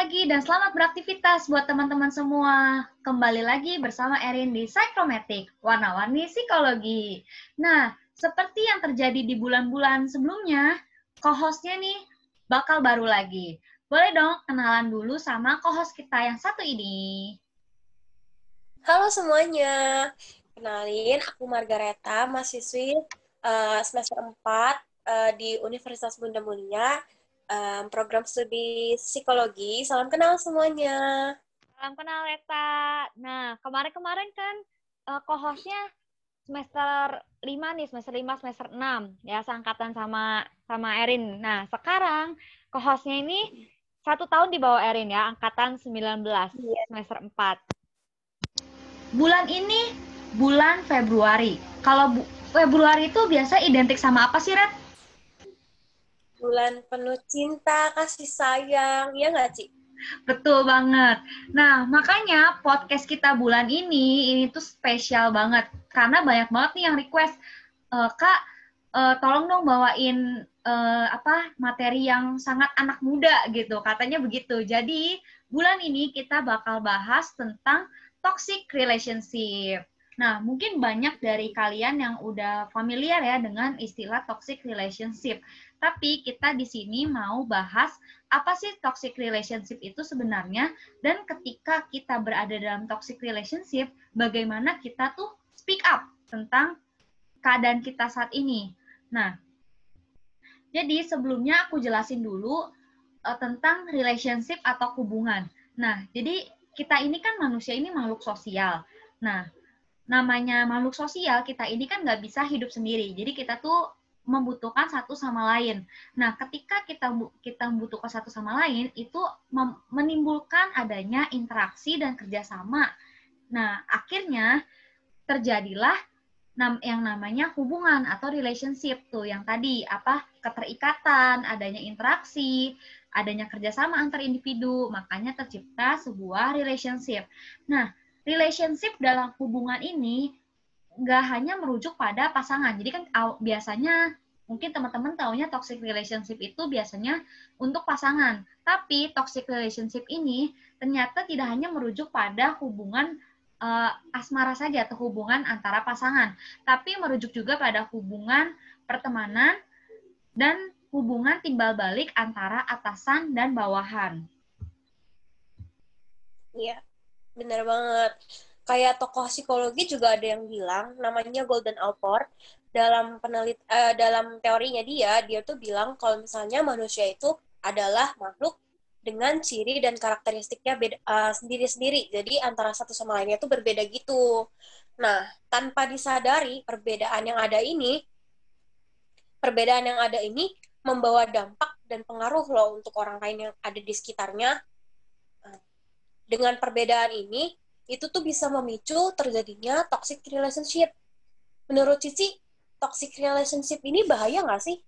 pagi dan selamat beraktivitas buat teman-teman semua. Kembali lagi bersama Erin di Psychromatic, warna-warni psikologi. Nah, seperti yang terjadi di bulan-bulan sebelumnya, co-hostnya nih bakal baru lagi. Boleh dong kenalan dulu sama co-host kita yang satu ini. Halo semuanya, kenalin aku Margareta, mahasiswi uh, semester 4 uh, eh, di Universitas Bunda Mulia um, program studi psikologi. Salam kenal semuanya. Salam kenal Eta. Nah, kemarin-kemarin kan uh, co-hostnya semester 5 nih, semester 5, semester 6 ya, seangkatan sama sama Erin. Nah, sekarang co-hostnya ini satu tahun di bawah Erin ya, angkatan 19, yeah. semester 4. Bulan ini bulan Februari. Kalau bu Februari itu biasa identik sama apa sih, Red? Bulan penuh cinta, kasih sayang, ya nggak, Ci? Betul banget. Nah, makanya podcast kita bulan ini, ini tuh spesial banget. Karena banyak banget nih yang request, e, Kak, e, tolong dong bawain e, apa materi yang sangat anak muda gitu. Katanya begitu. Jadi, bulan ini kita bakal bahas tentang toxic relationship. Nah, mungkin banyak dari kalian yang udah familiar ya dengan istilah toxic relationship. Tapi kita di sini mau bahas apa sih toxic relationship itu sebenarnya dan ketika kita berada dalam toxic relationship, bagaimana kita tuh speak up tentang keadaan kita saat ini. Nah, jadi sebelumnya aku jelasin dulu uh, tentang relationship atau hubungan. Nah, jadi kita ini kan manusia ini makhluk sosial. Nah, namanya makhluk sosial, kita ini kan nggak bisa hidup sendiri. Jadi kita tuh membutuhkan satu sama lain. Nah, ketika kita kita membutuhkan satu sama lain, itu menimbulkan adanya interaksi dan kerjasama. Nah, akhirnya terjadilah yang namanya hubungan atau relationship tuh yang tadi apa keterikatan, adanya interaksi, adanya kerjasama antar individu, makanya tercipta sebuah relationship. Nah, relationship dalam hubungan ini nggak hanya merujuk pada pasangan. Jadi kan biasanya mungkin teman-teman taunya toxic relationship itu biasanya untuk pasangan. Tapi toxic relationship ini ternyata tidak hanya merujuk pada hubungan uh, asmara saja atau hubungan antara pasangan, tapi merujuk juga pada hubungan pertemanan dan hubungan timbal balik antara atasan dan bawahan. Iya, benar banget kayak tokoh psikologi juga ada yang bilang namanya Golden Alport dalam penelit uh, dalam teorinya dia dia tuh bilang kalau misalnya manusia itu adalah makhluk dengan ciri dan karakteristiknya beda uh, sendiri-sendiri. Jadi antara satu sama lainnya itu berbeda gitu. Nah, tanpa disadari perbedaan yang ada ini perbedaan yang ada ini membawa dampak dan pengaruh loh untuk orang lain yang ada di sekitarnya. Dengan perbedaan ini, itu tuh bisa memicu terjadinya toxic relationship. Menurut Cici, toxic relationship ini bahaya nggak sih?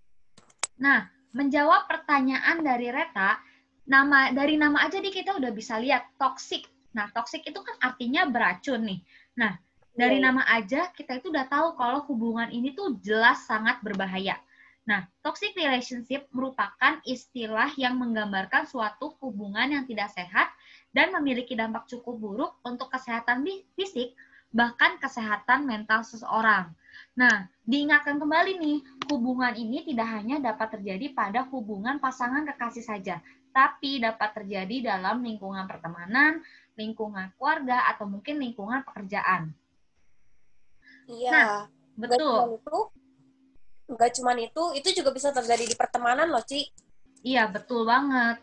Nah, menjawab pertanyaan dari Reta, nama dari nama aja di kita udah bisa lihat toxic. Nah, toxic itu kan artinya beracun nih. Nah, dari yeah. nama aja kita itu udah tahu kalau hubungan ini tuh jelas sangat berbahaya. Nah, toxic relationship merupakan istilah yang menggambarkan suatu hubungan yang tidak sehat dan memiliki dampak cukup buruk untuk kesehatan fisik, bahkan kesehatan mental seseorang. Nah, diingatkan kembali nih, hubungan ini tidak hanya dapat terjadi pada hubungan pasangan kekasih saja, tapi dapat terjadi dalam lingkungan pertemanan, lingkungan keluarga, atau mungkin lingkungan pekerjaan. Iya, nah, betul. Itu, enggak cuma itu, itu juga bisa terjadi di pertemanan loh, Ci. Iya, betul banget.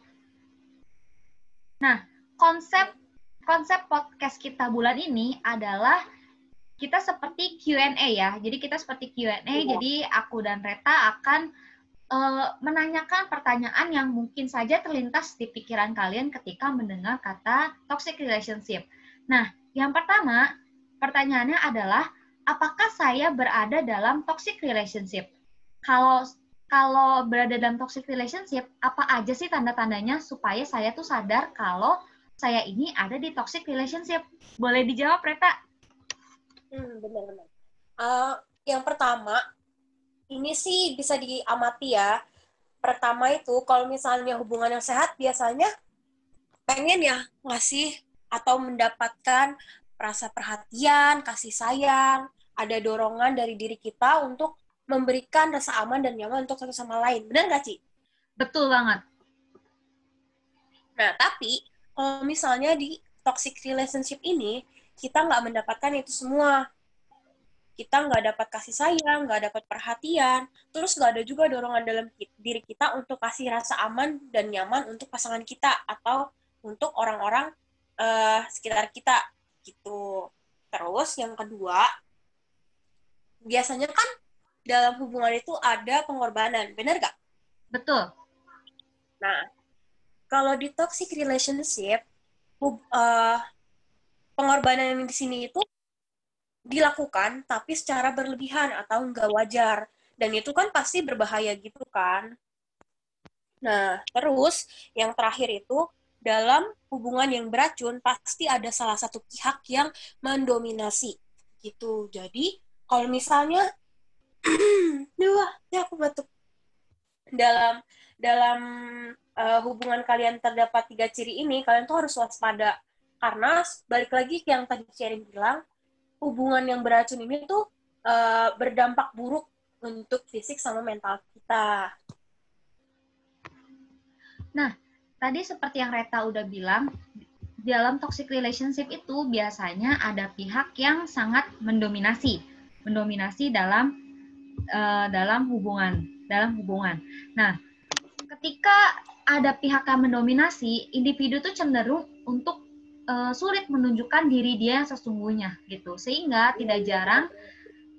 Nah, konsep konsep podcast kita bulan ini adalah kita seperti Q&A ya. Jadi kita seperti Q&A. Ya. Jadi aku dan Reta akan uh, menanyakan pertanyaan yang mungkin saja terlintas di pikiran kalian ketika mendengar kata toxic relationship. Nah, yang pertama, pertanyaannya adalah apakah saya berada dalam toxic relationship? Kalau kalau berada dalam toxic relationship, apa aja sih tanda-tandanya supaya saya tuh sadar kalau saya ini ada di toxic relationship. Boleh dijawab, Reta? Hmm, benar-benar. Uh, yang pertama, ini sih bisa diamati ya. Pertama itu, kalau misalnya hubungan yang sehat, biasanya pengen ya ngasih atau mendapatkan rasa perhatian, kasih sayang, ada dorongan dari diri kita untuk memberikan rasa aman dan nyaman untuk satu sama lain. Benar nggak, Ci? Betul banget. Nah, tapi kalau misalnya di toxic relationship ini, kita nggak mendapatkan itu semua. Kita nggak dapat kasih sayang, nggak dapat perhatian, terus nggak ada juga dorongan dalam diri kita untuk kasih rasa aman dan nyaman untuk pasangan kita atau untuk orang-orang uh, sekitar kita gitu. Terus yang kedua, biasanya kan dalam hubungan itu ada pengorbanan, benar gak? Betul. Nah, kalau di toxic relationship, uh, pengorbanan yang di sini itu dilakukan tapi secara berlebihan atau nggak wajar. Dan itu kan pasti berbahaya gitu kan. Nah, terus yang terakhir itu dalam hubungan yang beracun pasti ada salah satu pihak yang mendominasi gitu. Jadi kalau misalnya dua ya aku batuk dalam dalam uh, hubungan kalian terdapat tiga ciri ini kalian tuh harus waspada karena balik lagi yang tadi sharing bilang hubungan yang beracun ini tuh uh, berdampak buruk untuk fisik sama mental kita. Nah, tadi seperti yang Reta udah bilang, dalam toxic relationship itu biasanya ada pihak yang sangat mendominasi, mendominasi dalam uh, dalam hubungan, dalam hubungan. Nah, ketika ada pihak yang mendominasi, individu itu cenderung untuk uh, sulit menunjukkan diri dia yang sesungguhnya gitu. Sehingga tidak jarang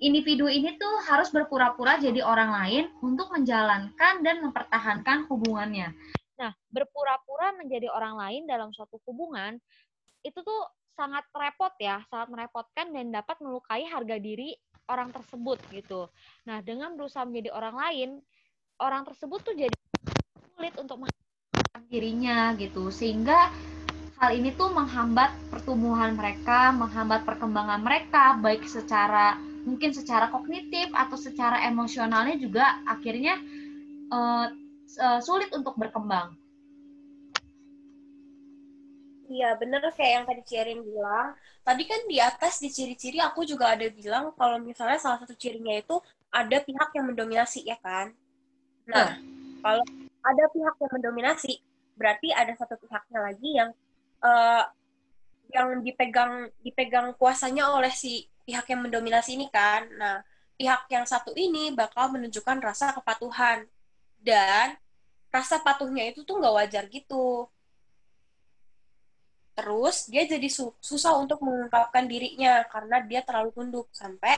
individu ini tuh harus berpura-pura jadi orang lain untuk menjalankan dan mempertahankan hubungannya. Nah, berpura-pura menjadi orang lain dalam suatu hubungan itu tuh sangat repot ya, sangat merepotkan dan dapat melukai harga diri orang tersebut gitu. Nah, dengan berusaha menjadi orang lain, orang tersebut tuh jadi sulit untuk dirinya gitu. Sehingga hal ini tuh menghambat pertumbuhan mereka, menghambat perkembangan mereka baik secara mungkin secara kognitif atau secara emosionalnya juga akhirnya uh, uh, sulit untuk berkembang. Iya, bener kayak yang tadi Cirin bilang. Tadi kan di atas di ciri-ciri aku juga ada bilang kalau misalnya salah satu cirinya itu ada pihak yang mendominasi, ya kan? Nah, hmm. kalau ada pihak yang mendominasi, berarti ada satu pihaknya lagi yang uh, yang dipegang dipegang kuasanya oleh si pihak yang mendominasi ini kan. Nah, pihak yang satu ini bakal menunjukkan rasa kepatuhan dan rasa patuhnya itu tuh nggak wajar gitu. Terus dia jadi su susah untuk mengungkapkan dirinya karena dia terlalu tunduk sampai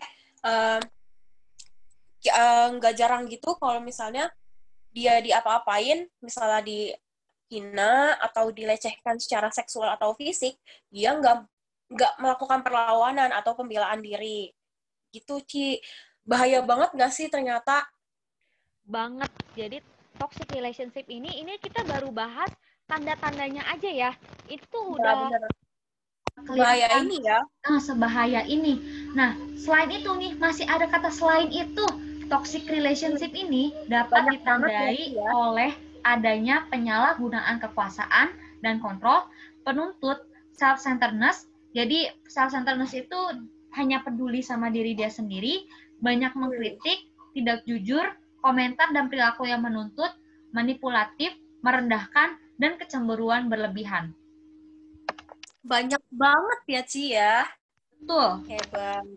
nggak uh, uh, jarang gitu kalau misalnya dia diapa-apain, misalnya dihina atau dilecehkan secara seksual atau fisik, dia nggak nggak melakukan perlawanan atau pembelaan diri. Gitu, Ci. Bahaya banget nggak sih ternyata? Banget. Jadi toxic relationship ini ini kita baru bahas tanda-tandanya aja ya. Itu udah ya, bahaya ini ya. Nah, sebahaya ini. Nah, selain itu nih masih ada kata selain itu. Toxic relationship ini dapat Banyak ditandai ya. oleh adanya penyalahgunaan kekuasaan dan kontrol, penuntut, self-centeredness. Jadi self-centeredness itu hanya peduli sama diri dia sendiri, banyak mengkritik, tidak jujur, komentar dan perilaku yang menuntut, manipulatif, merendahkan, dan kecemburuan berlebihan. Banyak banget ya, Ci ya. Betul. Hebat.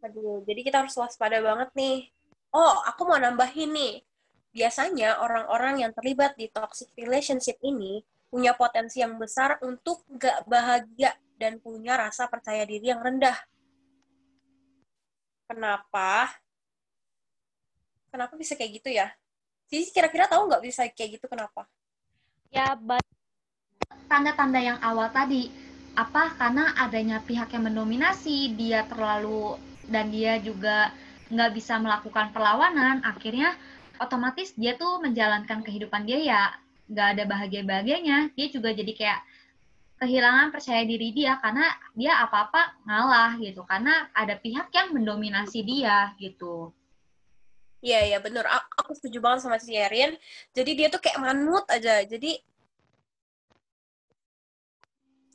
Aduh, jadi kita harus waspada banget nih. Oh, aku mau nambahin nih. Biasanya orang-orang yang terlibat di toxic relationship ini punya potensi yang besar untuk gak bahagia dan punya rasa percaya diri yang rendah. Kenapa? Kenapa bisa kayak gitu ya? Sisi kira-kira tahu nggak bisa kayak gitu kenapa? Ya, tanda-tanda yang awal tadi. Apa? Karena adanya pihak yang mendominasi, dia terlalu dan dia juga nggak bisa melakukan perlawanan, akhirnya otomatis dia tuh menjalankan kehidupan dia ya nggak ada bahagia-bahagianya. Dia juga jadi kayak kehilangan percaya diri dia karena dia apa-apa ngalah gitu karena ada pihak yang mendominasi dia gitu. Iya, iya bener. Aku setuju banget sama si Erin. Jadi dia tuh kayak manut aja. Jadi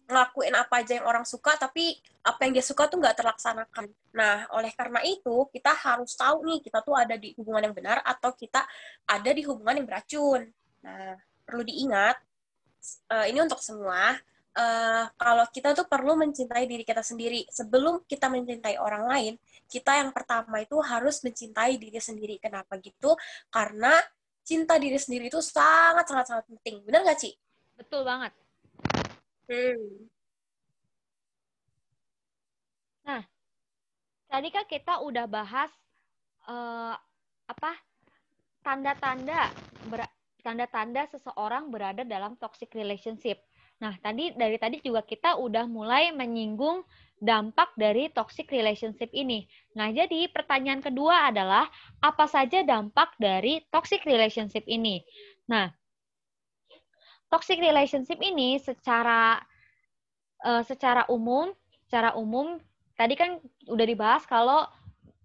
ngelakuin apa aja yang orang suka tapi apa yang dia suka tuh nggak terlaksanakan. Nah, oleh karena itu kita harus tahu nih kita tuh ada di hubungan yang benar atau kita ada di hubungan yang beracun. Nah, perlu diingat uh, ini untuk semua uh, kalau kita tuh perlu mencintai diri kita sendiri sebelum kita mencintai orang lain. Kita yang pertama itu harus mencintai diri sendiri. Kenapa gitu? Karena cinta diri sendiri itu sangat sangat sangat penting. Benar nggak, Ci? Betul banget Nah, tadi kan kita udah bahas uh, apa tanda-tanda tanda-tanda seseorang berada dalam toxic relationship. Nah, tadi dari tadi juga kita udah mulai menyinggung dampak dari toxic relationship ini. Nah, jadi pertanyaan kedua adalah apa saja dampak dari toxic relationship ini? Nah, toxic relationship ini secara uh, secara umum, secara umum tadi kan udah dibahas kalau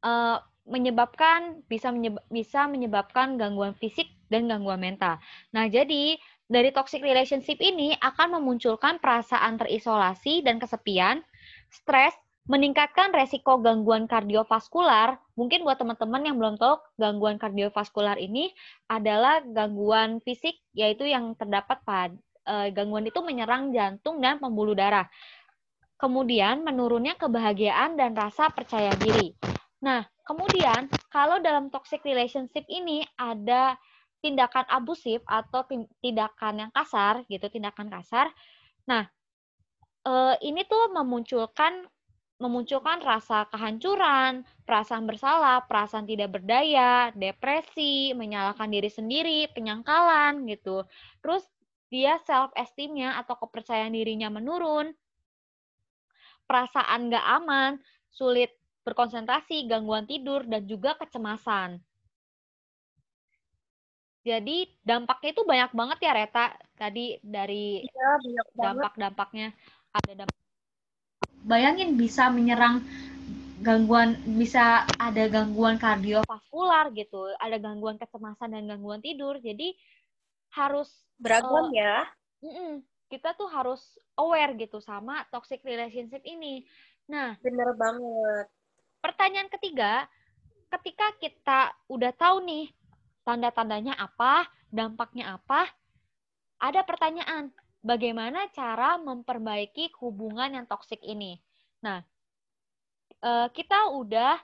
uh, menyebabkan bisa menyebab, bisa menyebabkan gangguan fisik dan gangguan mental. Nah, jadi dari toxic relationship ini akan memunculkan perasaan terisolasi dan kesepian, stres, meningkatkan resiko gangguan kardiovaskular. Mungkin buat teman-teman yang belum tahu, gangguan kardiovaskular ini adalah gangguan fisik, yaitu yang terdapat pada e, gangguan itu menyerang jantung dan pembuluh darah. Kemudian menurunnya kebahagiaan dan rasa percaya diri. Nah, kemudian kalau dalam toxic relationship ini ada tindakan abusif atau tindakan yang kasar gitu, tindakan kasar. Nah, e, ini tuh memunculkan memunculkan rasa kehancuran, perasaan bersalah, perasaan tidak berdaya, depresi, menyalahkan diri sendiri, penyangkalan gitu. Terus dia self esteemnya atau kepercayaan dirinya menurun, perasaan gak aman, sulit berkonsentrasi, gangguan tidur, dan juga kecemasan. Jadi dampaknya itu banyak banget ya Reta tadi dari iya, dampak-dampaknya ada dampak bayangin bisa menyerang gangguan bisa ada gangguan kardiovaskular gitu, ada gangguan kecemasan dan gangguan tidur. Jadi harus beragam uh, ya. Mm -mm, kita tuh harus aware gitu sama toxic relationship ini. Nah, bener banget. Pertanyaan ketiga, ketika kita udah tahu nih tanda-tandanya apa, dampaknya apa, ada pertanyaan, bagaimana cara memperbaiki hubungan yang toksik ini. Nah, eh, kita udah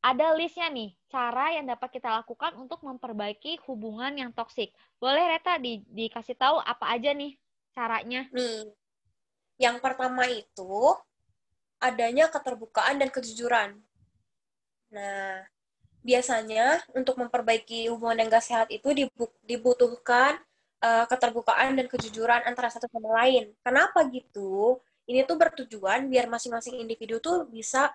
ada listnya nih, cara yang dapat kita lakukan untuk memperbaiki hubungan yang toksik. Boleh Reta di, dikasih tahu apa aja nih caranya? Nih, yang pertama itu adanya keterbukaan dan kejujuran. Nah, biasanya untuk memperbaiki hubungan yang gak sehat itu dibutuhkan uh, keterbukaan dan kejujuran antara satu sama lain. Kenapa gitu? Ini tuh bertujuan biar masing-masing individu tuh bisa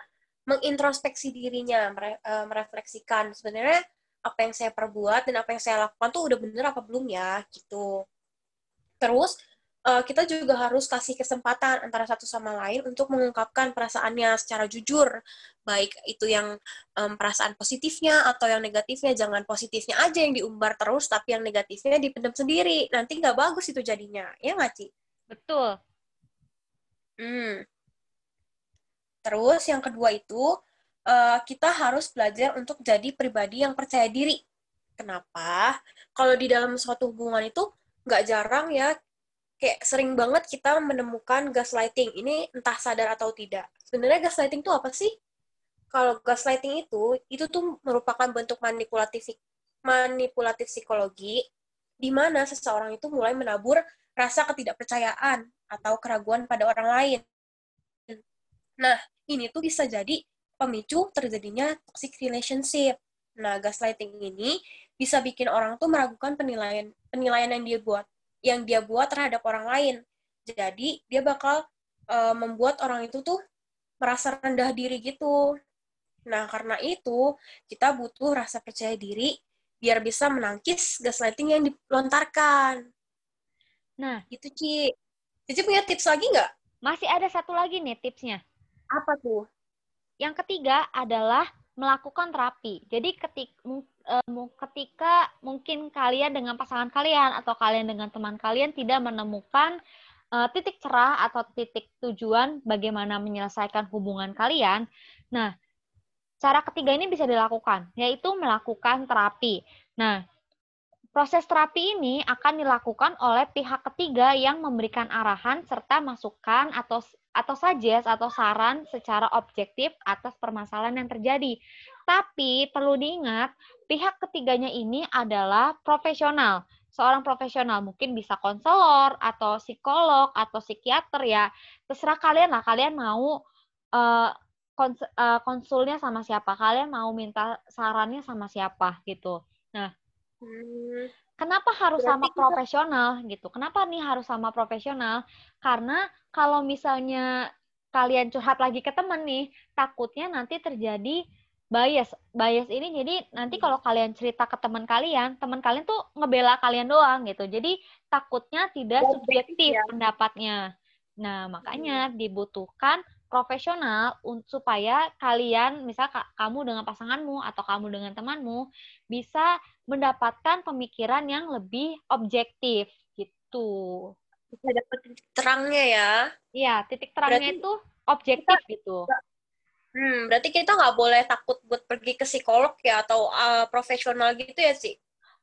mengintrospeksi dirinya, mere, uh, merefleksikan sebenarnya apa yang saya perbuat dan apa yang saya lakukan tuh udah bener apa belum ya gitu. Terus uh, kita juga harus kasih kesempatan antara satu sama lain untuk mengungkapkan perasaannya secara jujur, baik itu yang um, perasaan positifnya atau yang negatifnya. Jangan positifnya aja yang diumbar terus, tapi yang negatifnya dipendam sendiri. Nanti nggak bagus itu jadinya, ya nggak, Ci? Betul. Hmm. Terus yang kedua itu, uh, kita harus belajar untuk jadi pribadi yang percaya diri. Kenapa? Kalau di dalam suatu hubungan itu nggak jarang ya kayak sering banget kita menemukan gaslighting. Ini entah sadar atau tidak. Sebenarnya gaslighting itu apa sih? Kalau gaslighting itu, itu tuh merupakan bentuk manipulatif manipulatif psikologi di mana seseorang itu mulai menabur rasa ketidakpercayaan atau keraguan pada orang lain. Nah, ini tuh bisa jadi pemicu terjadinya toxic relationship. Nah, gaslighting ini bisa bikin orang tuh meragukan penilaian penilaian yang dia buat yang dia buat terhadap orang lain. Jadi dia bakal uh, membuat orang itu tuh merasa rendah diri gitu. Nah, karena itu kita butuh rasa percaya diri biar bisa menangkis gaslighting yang dilontarkan. Nah, itu Ci. Cici punya tips lagi nggak? Masih ada satu lagi nih tipsnya. Apa tuh? Yang ketiga adalah melakukan terapi. Jadi ketik, ketika mungkin kalian dengan pasangan kalian atau kalian dengan teman kalian tidak menemukan uh, titik cerah atau titik tujuan bagaimana menyelesaikan hubungan kalian. Nah, cara ketiga ini bisa dilakukan, yaitu melakukan terapi. Nah, proses terapi ini akan dilakukan oleh pihak ketiga yang memberikan arahan serta masukan atau atau suggest atau saran secara objektif atas permasalahan yang terjadi. Tapi perlu diingat, pihak ketiganya ini adalah profesional. Seorang profesional mungkin bisa konselor atau psikolog atau psikiater ya. Terserah kalian lah, kalian mau uh, konsulnya sama siapa, kalian mau minta sarannya sama siapa gitu. Nah, hmm. kenapa harus Berarti sama profesional gitu? Kenapa nih harus sama profesional? Karena kalau misalnya kalian curhat lagi ke temen nih, takutnya nanti terjadi bias. Bias ini jadi nanti kalau kalian cerita ke teman kalian, teman kalian tuh ngebela kalian doang gitu. Jadi takutnya tidak subjektif ya. pendapatnya. Nah, makanya dibutuhkan profesional supaya kalian misal kamu dengan pasanganmu atau kamu dengan temanmu bisa mendapatkan pemikiran yang lebih objektif gitu bisa dapat titik terangnya ya. Iya, titik terangnya berarti itu objektif kita, gitu. Hmm, berarti kita nggak boleh takut buat pergi ke psikolog ya atau uh, profesional gitu ya sih?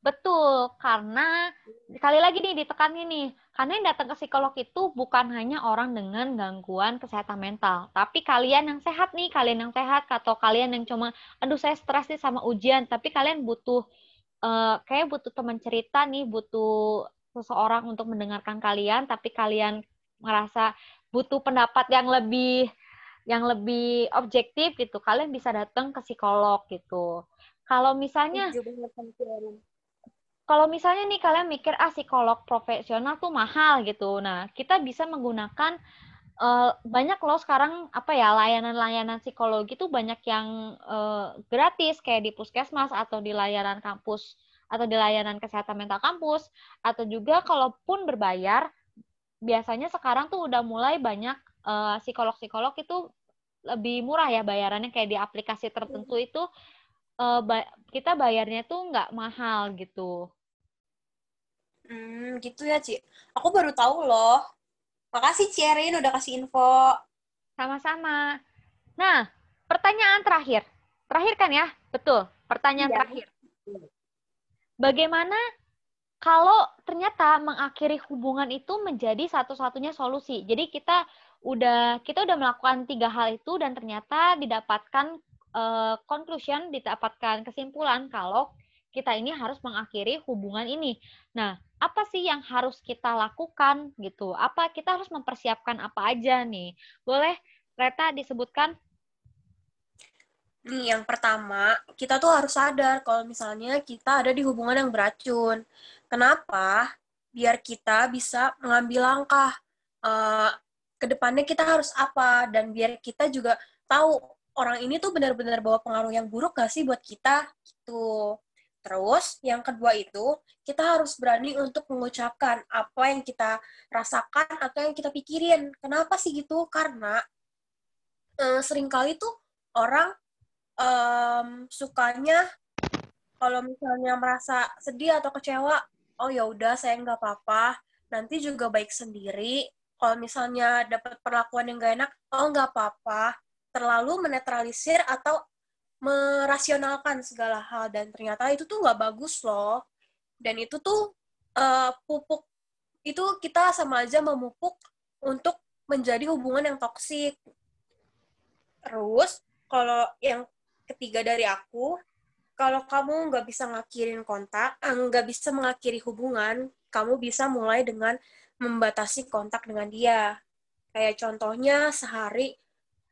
Betul, karena sekali lagi nih ditekannya nih, karena yang datang ke psikolog itu bukan hanya orang dengan gangguan kesehatan mental, tapi kalian yang sehat nih, kalian yang sehat atau kalian yang cuma, aduh saya stres nih sama ujian, tapi kalian butuh, uh, kayak butuh teman cerita nih, butuh seseorang untuk mendengarkan kalian, tapi kalian merasa butuh pendapat yang lebih yang lebih objektif gitu, kalian bisa datang ke psikolog gitu. Kalau misalnya kalau misalnya nih kalian mikir ah psikolog profesional tuh mahal gitu. Nah, kita bisa menggunakan uh, banyak loh sekarang apa ya layanan-layanan psikologi tuh banyak yang uh, gratis kayak di puskesmas atau di layanan kampus atau di layanan kesehatan mental kampus atau juga kalaupun berbayar biasanya sekarang tuh udah mulai banyak psikolog eh, psikolog-psikolog itu lebih murah ya bayarannya kayak di aplikasi tertentu itu uh, ba kita bayarnya tuh nggak mahal gitu. Hmm, gitu ya, Ci. Aku baru tahu loh. Makasih, Ciarin udah kasih info. Sama-sama. Nah, pertanyaan terakhir. Terakhir kan ya? Betul, pertanyaan iya. terakhir bagaimana kalau ternyata mengakhiri hubungan itu menjadi satu-satunya solusi. Jadi kita udah kita udah melakukan tiga hal itu dan ternyata didapatkan uh, conclusion, didapatkan kesimpulan kalau kita ini harus mengakhiri hubungan ini. Nah, apa sih yang harus kita lakukan gitu? Apa kita harus mempersiapkan apa aja nih? Boleh Reta disebutkan Nih, yang pertama, kita tuh harus sadar kalau misalnya kita ada di hubungan yang beracun. Kenapa? Biar kita bisa mengambil langkah. Uh, ke depannya kita harus apa, dan biar kita juga tahu orang ini tuh benar-benar bawa pengaruh yang buruk gak sih buat kita, gitu. Terus, yang kedua itu, kita harus berani untuk mengucapkan apa yang kita rasakan atau yang kita pikirin. Kenapa sih gitu? Karena uh, sering kali tuh orang um, sukanya kalau misalnya merasa sedih atau kecewa, oh ya udah saya nggak apa-apa, nanti juga baik sendiri. Kalau misalnya dapat perlakuan yang gak enak, oh nggak apa-apa. Terlalu menetralisir atau merasionalkan segala hal dan ternyata itu tuh nggak bagus loh. Dan itu tuh uh, pupuk itu kita sama aja memupuk untuk menjadi hubungan yang toksik. Terus kalau yang ketiga dari aku, kalau kamu nggak bisa ngakhirin kontak, eh, nggak bisa mengakhiri hubungan, kamu bisa mulai dengan membatasi kontak dengan dia. Kayak contohnya sehari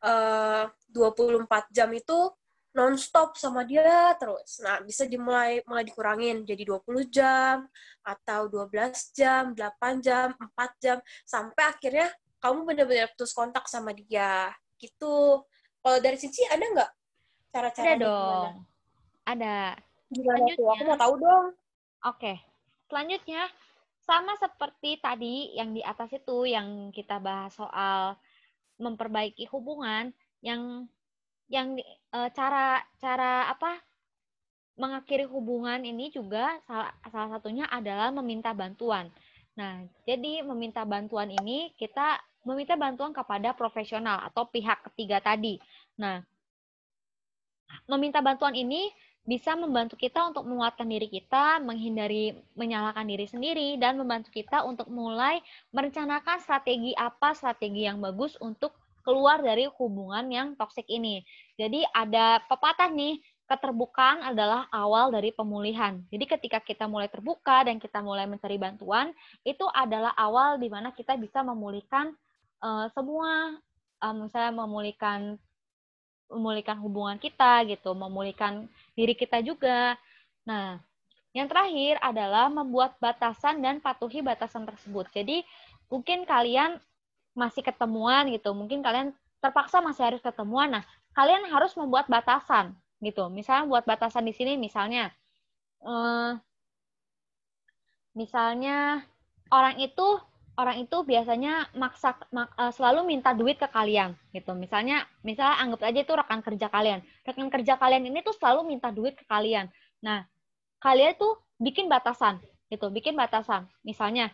uh, 24 jam itu non-stop sama dia terus. Nah, bisa dimulai mulai dikurangin jadi 20 jam atau 12 jam, 8 jam, 4 jam sampai akhirnya kamu benar-benar putus kontak sama dia. Gitu. Kalau dari sisi ada nggak cara-cara ada dong gimana? ada gimana tuh aku mau tahu dong oke selanjutnya sama seperti tadi yang di atas itu yang kita bahas soal memperbaiki hubungan yang yang e, cara cara apa mengakhiri hubungan ini juga salah, salah satunya adalah meminta bantuan. Nah, jadi meminta bantuan ini kita meminta bantuan kepada profesional atau pihak ketiga tadi. Nah, meminta bantuan ini bisa membantu kita untuk menguatkan diri kita, menghindari menyalahkan diri sendiri, dan membantu kita untuk mulai merencanakan strategi apa strategi yang bagus untuk keluar dari hubungan yang toksik ini. Jadi ada pepatah nih, keterbukaan adalah awal dari pemulihan. Jadi ketika kita mulai terbuka dan kita mulai mencari bantuan, itu adalah awal di mana kita bisa memulihkan uh, semua, uh, misalnya memulihkan memulihkan hubungan kita gitu, memulihkan diri kita juga. Nah, yang terakhir adalah membuat batasan dan patuhi batasan tersebut. Jadi mungkin kalian masih ketemuan gitu, mungkin kalian terpaksa masih harus ketemuan. Nah, kalian harus membuat batasan gitu. Misalnya buat batasan di sini misalnya uh, misalnya orang itu orang itu biasanya maksa mak, uh, selalu minta duit ke kalian gitu. Misalnya misalnya anggap aja itu rekan kerja kalian. Rekan kerja kalian ini tuh selalu minta duit ke kalian. Nah, kalian tuh bikin batasan gitu, bikin batasan. Misalnya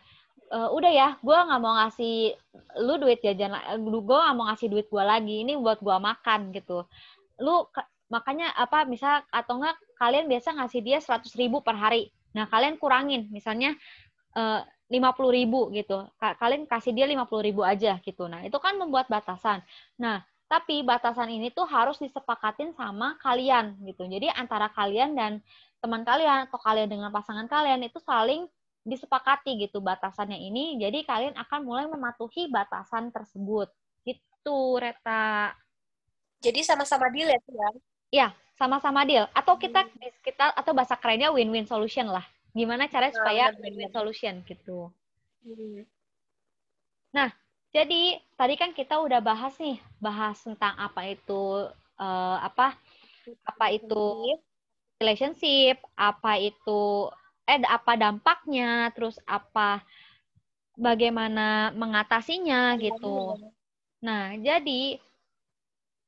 uh, udah ya, gue nggak mau ngasih lu duit jajan, gue nggak mau ngasih duit gue lagi, ini buat gue makan gitu. Lu makanya apa misal atau enggak kalian biasa ngasih dia 100 ribu per hari. Nah kalian kurangin misalnya eh, lima puluh ribu gitu. Kalian kasih dia lima puluh ribu aja gitu. Nah itu kan membuat batasan. Nah tapi batasan ini tuh harus disepakatin sama kalian gitu. Jadi antara kalian dan teman kalian atau kalian dengan pasangan kalian itu saling disepakati gitu batasannya ini jadi kalian akan mulai mematuhi batasan tersebut gitu Reta jadi sama-sama deal ya Ya, sama-sama deal. Atau kita hmm. kita atau bahasa kerennya win-win solution lah. Gimana caranya ah, supaya win-win solution gitu. Hmm. Nah, jadi tadi kan kita udah bahas nih, bahas tentang apa itu uh, apa apa itu relationship, apa itu eh apa dampaknya, terus apa bagaimana mengatasinya gitu. Nah, jadi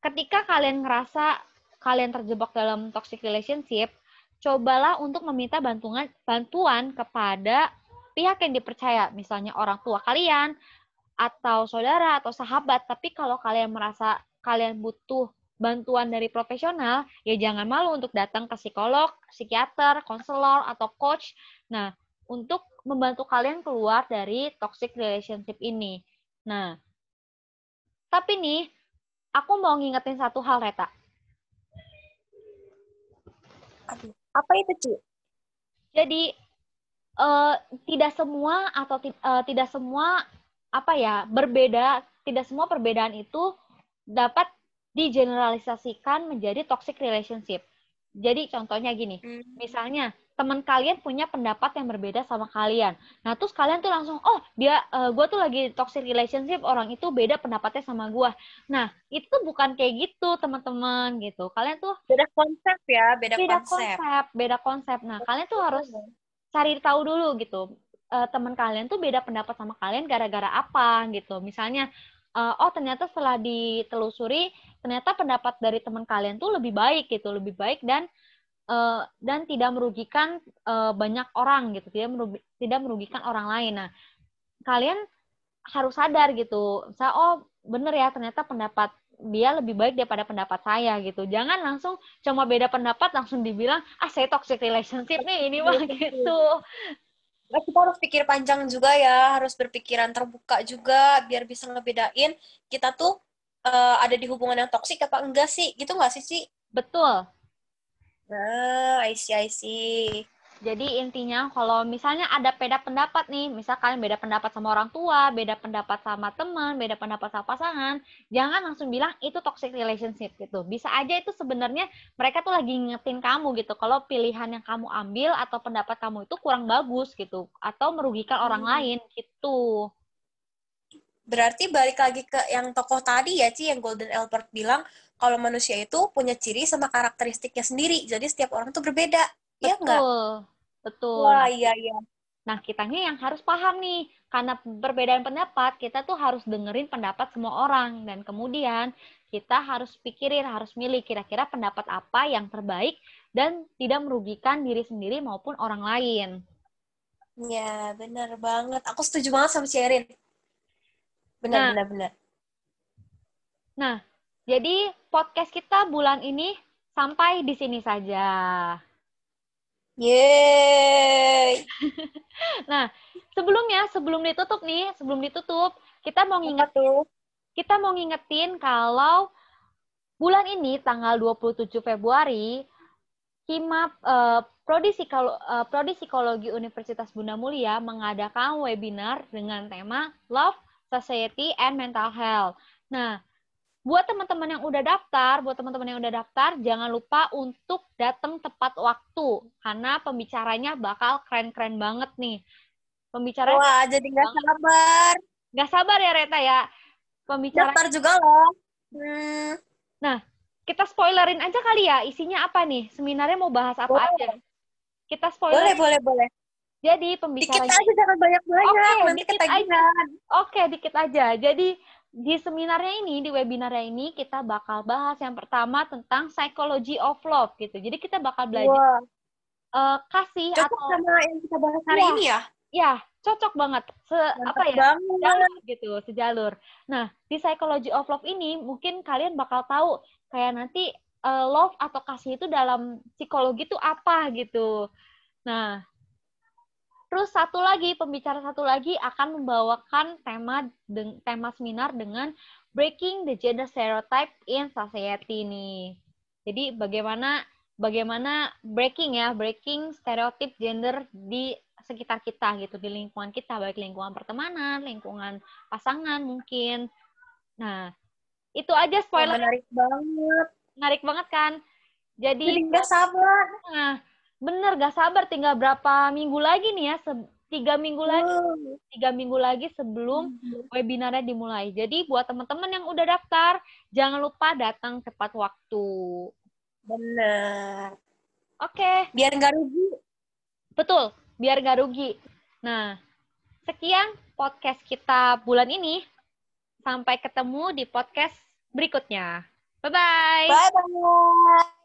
ketika kalian ngerasa kalian terjebak dalam toxic relationship, cobalah untuk meminta bantuan bantuan kepada pihak yang dipercaya, misalnya orang tua kalian atau saudara atau sahabat. Tapi kalau kalian merasa kalian butuh bantuan dari profesional, ya jangan malu untuk datang ke psikolog, psikiater, konselor atau coach. Nah, untuk membantu kalian keluar dari toxic relationship ini. Nah, tapi nih, aku mau ngingetin satu hal, Reta Aduh, apa itu, Ci? Jadi uh, tidak semua atau uh, tidak semua apa ya, berbeda, tidak semua perbedaan itu dapat digeneralisasikan menjadi toxic relationship. Jadi contohnya gini, hmm. misalnya teman kalian punya pendapat yang berbeda sama kalian. Nah, terus kalian tuh langsung, oh dia, uh, eh, gue tuh lagi toxic relationship, orang itu beda pendapatnya sama gue. Nah, itu bukan kayak gitu, teman-teman, gitu. Kalian tuh beda konsep ya, beda, beda konsep. konsep. Beda konsep. Nah, kalian tuh harus cari tahu dulu gitu. Uh, teman kalian tuh beda pendapat sama kalian gara-gara apa gitu. Misalnya, uh, oh ternyata setelah ditelusuri, ternyata pendapat dari teman kalian tuh lebih baik gitu, lebih baik dan uh, dan tidak merugikan uh, banyak orang gitu, tidak merugi, tidak merugikan orang lain. Nah, kalian harus sadar gitu, saya oh bener ya ternyata pendapat dia lebih baik daripada pendapat saya gitu. Jangan langsung cuma beda pendapat langsung dibilang ah saya toxic relationship nih ini mah gitu. Nah, kita harus pikir panjang juga ya, harus berpikiran terbuka juga biar bisa ngebedain kita tuh uh, ada di hubungan yang toksik apa enggak sih, gitu nggak sih, Ci? Betul, Nah, I see, I see. Jadi intinya kalau misalnya ada beda pendapat nih, misal kalian beda pendapat sama orang tua, beda pendapat sama teman, beda pendapat sama pasangan, jangan langsung bilang itu toxic relationship gitu. Bisa aja itu sebenarnya mereka tuh lagi ngingetin kamu gitu kalau pilihan yang kamu ambil atau pendapat kamu itu kurang bagus gitu atau merugikan orang hmm. lain gitu. Berarti balik lagi ke yang tokoh tadi ya, Ci, yang Golden Albert bilang kalau manusia itu punya ciri sama karakteristiknya sendiri. Jadi setiap orang tuh berbeda. Iya enggak? Betul. Wah, iya iya. Nah, kitanya yang harus paham nih. Karena perbedaan pendapat, kita tuh harus dengerin pendapat semua orang dan kemudian kita harus pikirin, harus milih kira-kira pendapat apa yang terbaik dan tidak merugikan diri sendiri maupun orang lain. Ya, benar banget. Aku setuju banget sama Sherin. Benar, Nah. benar, benar. Nah, jadi podcast kita bulan ini sampai di sini saja. Yeay. Sebelumnya, sebelum ditutup nih, sebelum ditutup, kita mau Apa nginget tuh? kita mau ngingetin kalau bulan ini tanggal 27 Februari Himap eh, Prodi, Psikolo- eh, Prodi Psikologi Universitas Bunda Mulia mengadakan webinar dengan tema Love, Society, and Mental Health. Nah, buat teman-teman yang udah daftar, buat teman-teman yang udah daftar, jangan lupa untuk datang tepat waktu karena pembicaranya bakal keren-keren banget nih. Pembicaranya Wah, jadi nggak sabar. nggak sabar ya Reta ya. Pembicara Daftar juga loh. Hmm, kita spoilerin aja kali ya isinya apa nih seminarnya mau bahas apa Boleh. aja kita boleh, spoiler boleh, boleh. jadi Dikit pembicaranya aja, jangan banyak-banyak. Oke, Nanti dikit ketagihan. oke dikit aja jadi di seminarnya ini di webinarnya ini kita bakal bahas yang pertama tentang psychology of love gitu jadi kita bakal belajar Wah, eh, kasih cocok atau sama yang kita bahas hari Iya. ini ya? ya cocok banget se apa ya banget. sejalur gitu, sejalur. Nah, di psychology of love ini mungkin kalian bakal tahu kayak nanti eh, love atau kasih itu dalam psikologi itu apa gitu. Nah, terus satu lagi pembicara satu lagi akan membawakan tema deng- tema seminar dengan breaking the gender stereotype in society nih. Jadi bagaimana bagaimana breaking ya, breaking stereotip gender di sekitar kita gitu, di lingkungan kita, baik lingkungan pertemanan, lingkungan pasangan mungkin. Nah, itu aja spoiler menarik banget. menarik banget kan. Jadi Jadi, nggak sabar. nah, bener gak sabar tinggal berapa minggu lagi nih ya, se- tiga minggu lagi, tiga minggu lagi sebelum webinarnya dimulai. Jadi buat teman-teman yang udah daftar, jangan lupa datang tepat waktu. Bener. Oke, Biar nggak rugi. betul, biar gak rugi. Nah, sekian podcast kita bulan ini. Sampai ketemu di podcast berikutnya. Bye-bye. Bye-bye.